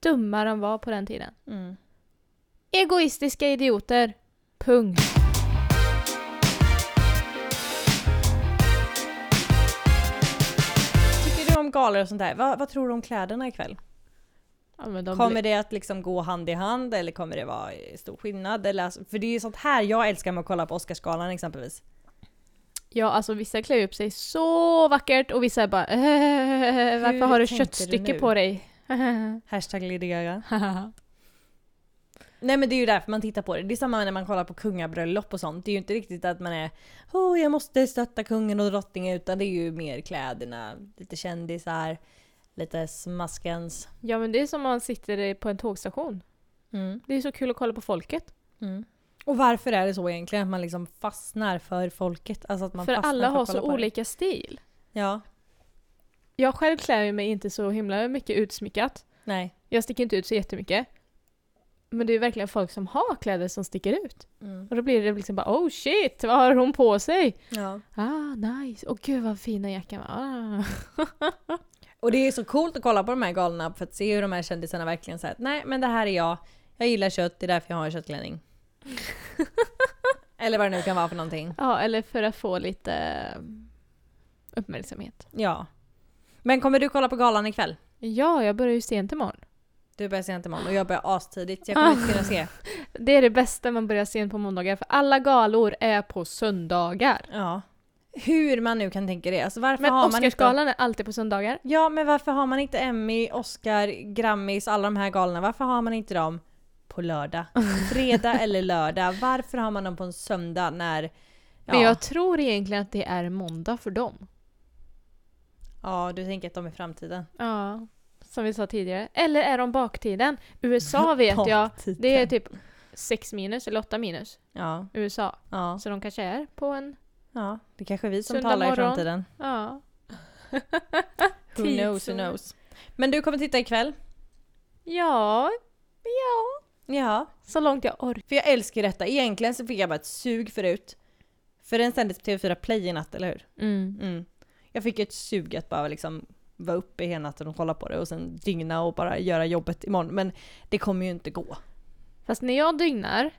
dumma de var på den tiden. Mm. Egoistiska idioter. Punkt. Om galor och sånt där? Vad, vad tror du om kläderna ikväll? Ja, men de Kommer blir, det att liksom gå hand i hand eller kommer det vara eh, stor skillnad? Eller alltså, för det är ju sånt här jag älskar med att kolla på Oscarsgalan exempelvis. ja, alltså vissa klär upp sig så vackert och vissa är bara äh, Varför har du tänkte du köttstycke nu? på dig? Hashtag Lady Gaga. Nej men det är ju därför man tittar på det. Det är samma när man kollar på kungabröllop och sånt. Det är ju inte riktigt att man är oh, jag måste stötta kungen och drottningen utan det är ju mer kläderna, lite kändisar, lite smaskens. ja, men det är som om man sitter på en tågstation. Mm. Det är så kul att kolla på folket. Mm. Och varför är det så egentligen? Att man liksom fastnar för folket? Alltså att man För alla har så olika stil. Ja, Jag själv klär mig inte så himla mycket utsmyckat. nej. Jag sticker inte ut så jättemycket. Men det är verkligen folk som har kläder som sticker ut. Mm. Och då blir det liksom bara oh shit, vad har hon på sig? Ja. Ah nice, åh gud vad fina jackan var. Ah. Och det är så coolt att kolla på de här galorna för att se hur de här kändisarna verkligen säger nej men det här är jag. Jag gillar kött, det är därför jag har en köttklänning. Eller vad det nu kan vara för någonting. Ja, eller för att få lite eh, uppmärksamhet. Ja. Men kommer du kolla på galan ikväll? Ja, jag börjar ju sent imorgon. Du börjar sent imorgon och jag börjar astidigt jag kommer inte kunna se. Det är det bästa man börjar sent på måndagar, för alla galor är på söndagar. Ja. Hur man nu kan tänka det. Alltså varför Men har man inte... Är alltid på söndagar. Ja men varför har man inte Emmy, Oscar, Grammis, alla de här galorna? Varför har man inte dem på lördag? Fredag eller lördag? Varför har man dem på en söndag när... Ja, Men jag tror egentligen att det är måndag för dem. ja du tänker att de är framtiden? Ja, som vi sa tidigare. Eller är de baktiden? USA vet jag, Baktiden. det är typ 6 minus eller 8 minus. Ja, USA. ja, Så de kanske är på en... ja. Det kanske är vi som Söndag talar i morgon. framtiden. Ja. Who knows, who Tidszon. knows. Men du kommer titta ikväll? Ja, ja. Ja. Så långt jag orkar. För jag älskar detta. Egentligen så fick jag bara ett sug förut. För den sändes på TV4 Play i natt, eller hur? Mm. Mm. Jag fick ett sug att bara liksom vara uppe hela natten och kolla på det och sen dygna och bara göra jobbet imorgon. Men det kommer ju inte gå. Fast när jag dygnar,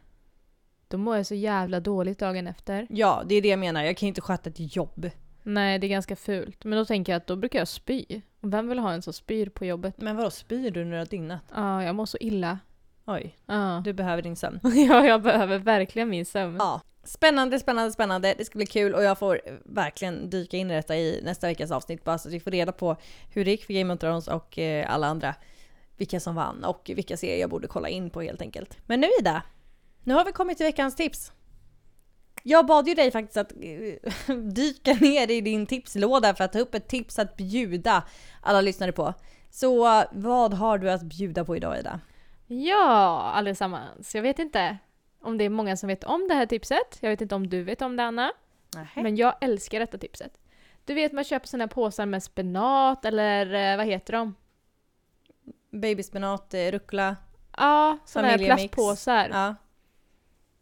då mår jag så jävla dåligt dagen efter. Ja, det är det jag menar. Jag kan inte sköta ett jobb. Nej, det är ganska fult. Men då tänker jag att då brukar jag spy. Och vem vill ha en som spyr på jobbet? Men vadå, spyr du när du har dygnat? Ja, jag mår så illa. Oj, Ja. du behöver din sömn. ja, jag behöver verkligen min sömn. Ja. Spännande, spännande, spännande. Det ska bli kul och jag får verkligen dyka in i detta i nästa veckas avsnitt bara så att vi får reda på hur det gick för Game of Thrones och eh, alla andra. Vilka som vann och vilka serier jag borde kolla in på helt enkelt. Men nu Ida, nu har vi kommit till veckans tips. Jag bad ju dig faktiskt att eh, dyka ner i din tipslåda för att ta upp ett tips att bjuda alla lyssnare på. Så eh, vad har du att bjuda på idag Ida? Ja, allesammans. Jag vet inte om det är många som vet om det här tipset. Jag vet inte om du vet om det Anna. Men jag älskar detta tipset. Du vet man köper såna här påsar med spenat eller eh, vad heter de? Babyspenat, eh, rucola. Ja, såna här plastpåsar. Ja.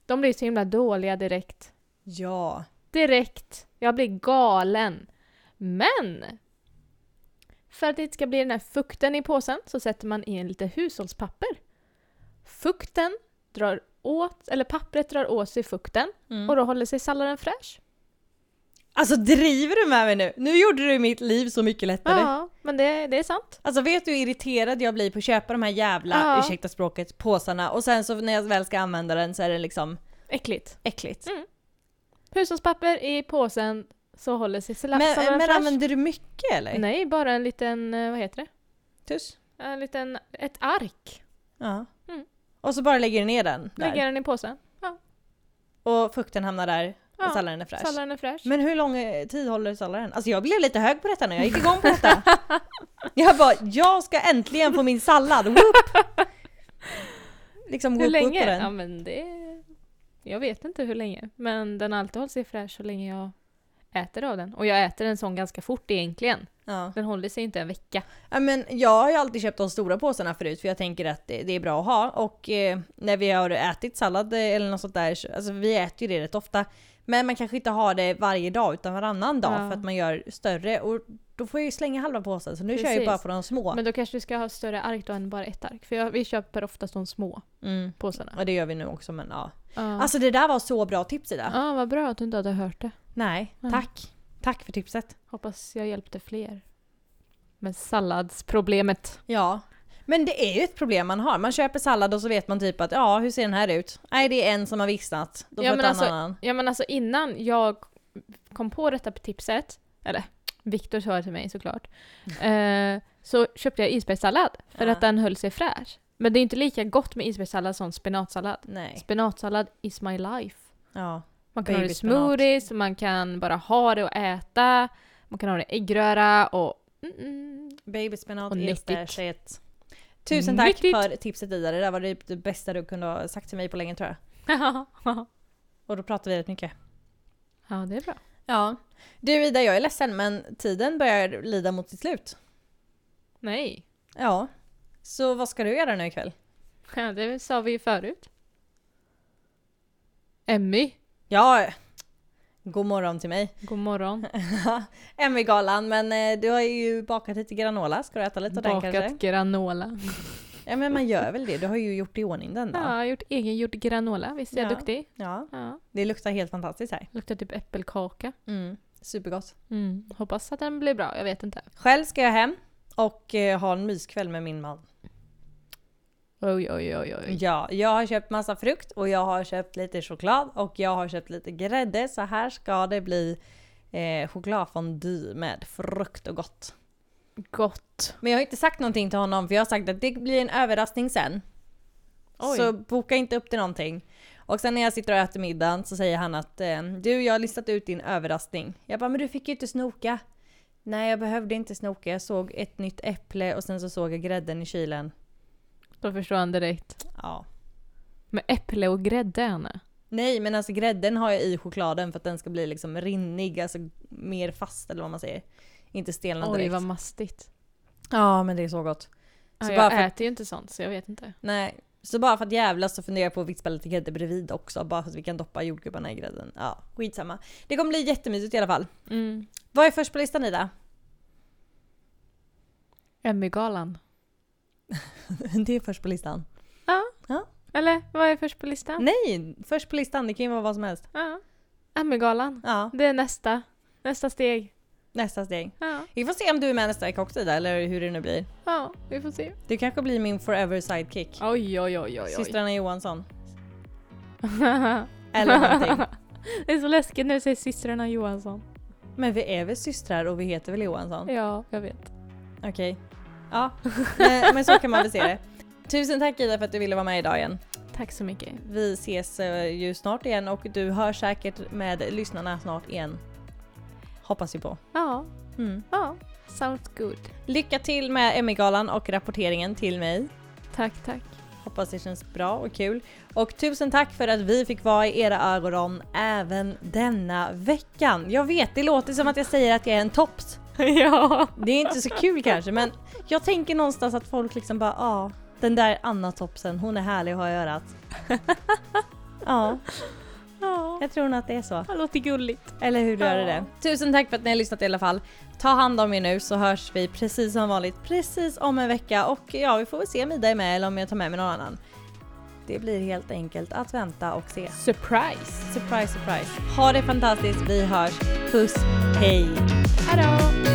De blir så himla dåliga direkt. Ja. Direkt. Jag blir galen. Men! För att det inte ska bli den här fukten i påsen så sätter man in lite hushållspapper. Fukten drar åt, eller pappret drar åt sig fukten Mm. och då håller sig salladen fräsch. Alltså driver du med mig nu? Nu gjorde du mitt liv så mycket lättare. Ja, men det, det är sant. Alltså vet du hur irriterad jag blir på att köpa de här jävla, Ja. ursäkta språket, påsarna och sen så när jag väl ska använda den så är det liksom Äckligt. äckligt. Hushållspapper i påsen så håller sig salla- Men, salladen men fräsch. använder du mycket eller? Nej, bara en liten, eh, vad heter det? Tuss? En liten, ett ark. Ja. Mm. Och så bara lägger du ner den där. Lägger den i påsen. Och fukten hamnar där och Ja, salladen är fräsch. Salladen är fräsch. Men hur lång eh, tid håller salladen? Alltså jag blev lite hög på detta nu, jag gick igång på detta. jag bara, jag ska äntligen få min sallad! Whoop! Liksom hur länge? på den. Ja men det... Jag vet inte hur länge. Men den har alltid hållit sig fräsch så länge jag äter av den. Och jag äter en sån ganska fort egentligen. Ja. Den håller sig inte en vecka. Ja, men jag har ju alltid köpt de stora påsarna förut för jag tänker att det, det är bra att ha. Och eh, när vi har ätit sallad eller något sånt där, så- alltså vi äter ju det rätt ofta. Men man kanske inte har det varje dag utan varannan dag Ja. för att man gör större. Och då får jag ju slänga halva påsen så nu kör jag ju Precis. bara på de små. Men då kanske du ska ha större ark då än bara ett ark. För jag, vi köper oftast de små Mm. påsarna. Och det gör vi nu också men ja. Ja, Alltså det där var så bra tips Ida. ja vad bra att du inte hade hört det. Nej, Ja. tack. Tack för tipset. Hoppas jag hjälpte fler. Med salladsproblemet. Ja. Men det är ju ett problem man har. Man köper sallad och så vet man typ att ja, hur ser den här ut? Nej, det är en som har vissnat. Då får Ja, jag men alltså- annan. Ja men alltså innan jag kom på detta tipset, eller Viktor sa det till mig såklart, eh, så köpte jag isbergssallad för Ja. att den höll sig fräsch. Men det är inte lika gott med isbergssallad som spenatsallad. Nej. Spenatsallad is my life. Ja. Man kan ha det i smoothies, man kan bara ha det och äta, man kan ha det i äggröra och... Mm, mm. Babyspenat är nyttigt. stärshett. Tusen tack Nyttigt. för tipset Ida. Det där var det, det bästa du kunde ha sagt till mig på länge tror jag. Och då pratar vi rätt mycket. ja, det är bra. Ja. Du Ida, jag är ledsen men tiden börjar lida mot sitt slut. Nej, Ja. Så vad ska du göra nu ikväll? ja, det sa vi ju förut. Emmy, Ja, god morgon till mig. god morgon. Emmy-galan, men eh, du har ju bakat lite granola. Ska du äta lite av den kanske? Bakat granola. Ja men man gör väl det. Du har ju gjort i ordning den då. Ja, jag har gjort egengjord granola. Visst är jag Ja. duktig? Ja, Ja. det luktar helt fantastiskt här. Luktar typ äppelkaka. Mm. Supergott. Mm. Hoppas att den blir bra, jag vet inte. Själv ska jag hem och eh, ha en myskväll med min man. Oj, oj, oj, oj. Ja, jag har köpt massa frukt och jag har köpt lite choklad och jag har köpt lite grädde. Så här ska det bli eh, chokladfondue med frukt och gott. Gott. Men jag har inte sagt någonting till honom för jag har sagt att det blir en överraskning sen. Oj. Så boka inte upp till någonting. Och sen när jag sitter och äter middagen så säger han att eh, du, jag har listat ut din överraskning. Jag bara, men du fick ju inte snoka. Nej, jag behövde inte snoka. Jag såg ett nytt äpple och sen så såg jag grädden i kylen. Då förstår han direkt. Ja. Med äpple och grädde, Anna. Nej, men alltså grädden har jag i chokladen för att den ska bli liksom rinnig, alltså mer fast eller vad man säger. Inte stelna Oj, direkt. vad mastigt. Ja, men det är så gott. Ja, Så jag bara för- äter ju inte sånt så jag vet inte. Nej. Så bara för att jävlas så funderar jag på att vispla lite grädde bredvid också. Bara för att vi kan doppa jordgubbarna i grädden. Ja, skitsamma. Det kommer bli jättemysigt i alla fall. Mm. Vad är först på listan Ida? Emmygalan. det är först på listan. Eller vad är först på listan? Nej, först på listan. Det kan ju vara vad som helst. Ja. Emmygalan. Ja, Det är nästa. Nästa steg. nästa steg. Ja. Vi får se om du är med nästa vecka också Ida, eller hur det nu blir. ja, vi får se. Du kanske blir min forever sidekick. Oj, oj, oj, oj. Systrarna Johansson. Eller någonting. det är så läskigt när du säger systrarna Johansson. Men vi är väl systrar och vi heter väl Johansson? Ja, jag vet. Okej. Ja, men, så kan man väl se det. Tusen tack Ida för att du ville vara med idag igen. Tack så mycket. Vi ses eh, ju snart igen och du hör säkert med lyssnarna snart igen. Hoppas vi på. Ja, Mm. ja. Sounds good. Lycka till med Emmygalan och rapporteringen till mig. Tack, tack. Hoppas det känns bra och kul. Och tusen tack för att vi fick vara i era ögon även denna veckan. Jag vet, det låter som att jag säger att jag är en tops. ja. Det är inte så kul kanske men jag tänker någonstans att folk liksom bara ja, den där Anna Topsen, hon är härlig att ha i örat. ja, Ja. jag tror nog att det är så. Det låter gulligt. Eller hur gör Ja. det? Tusen tack för att ni har lyssnat i alla fall. Ta hand om er nu så hörs vi precis som vanligt precis om en vecka och ja, vi får väl se om Ida är med eller om jag tar med mig någon annan. Det blir helt enkelt att vänta och se. Surprise! Surprise, surprise. Ha det fantastiskt. Vi hörs. Puss. Hej! Hejdå!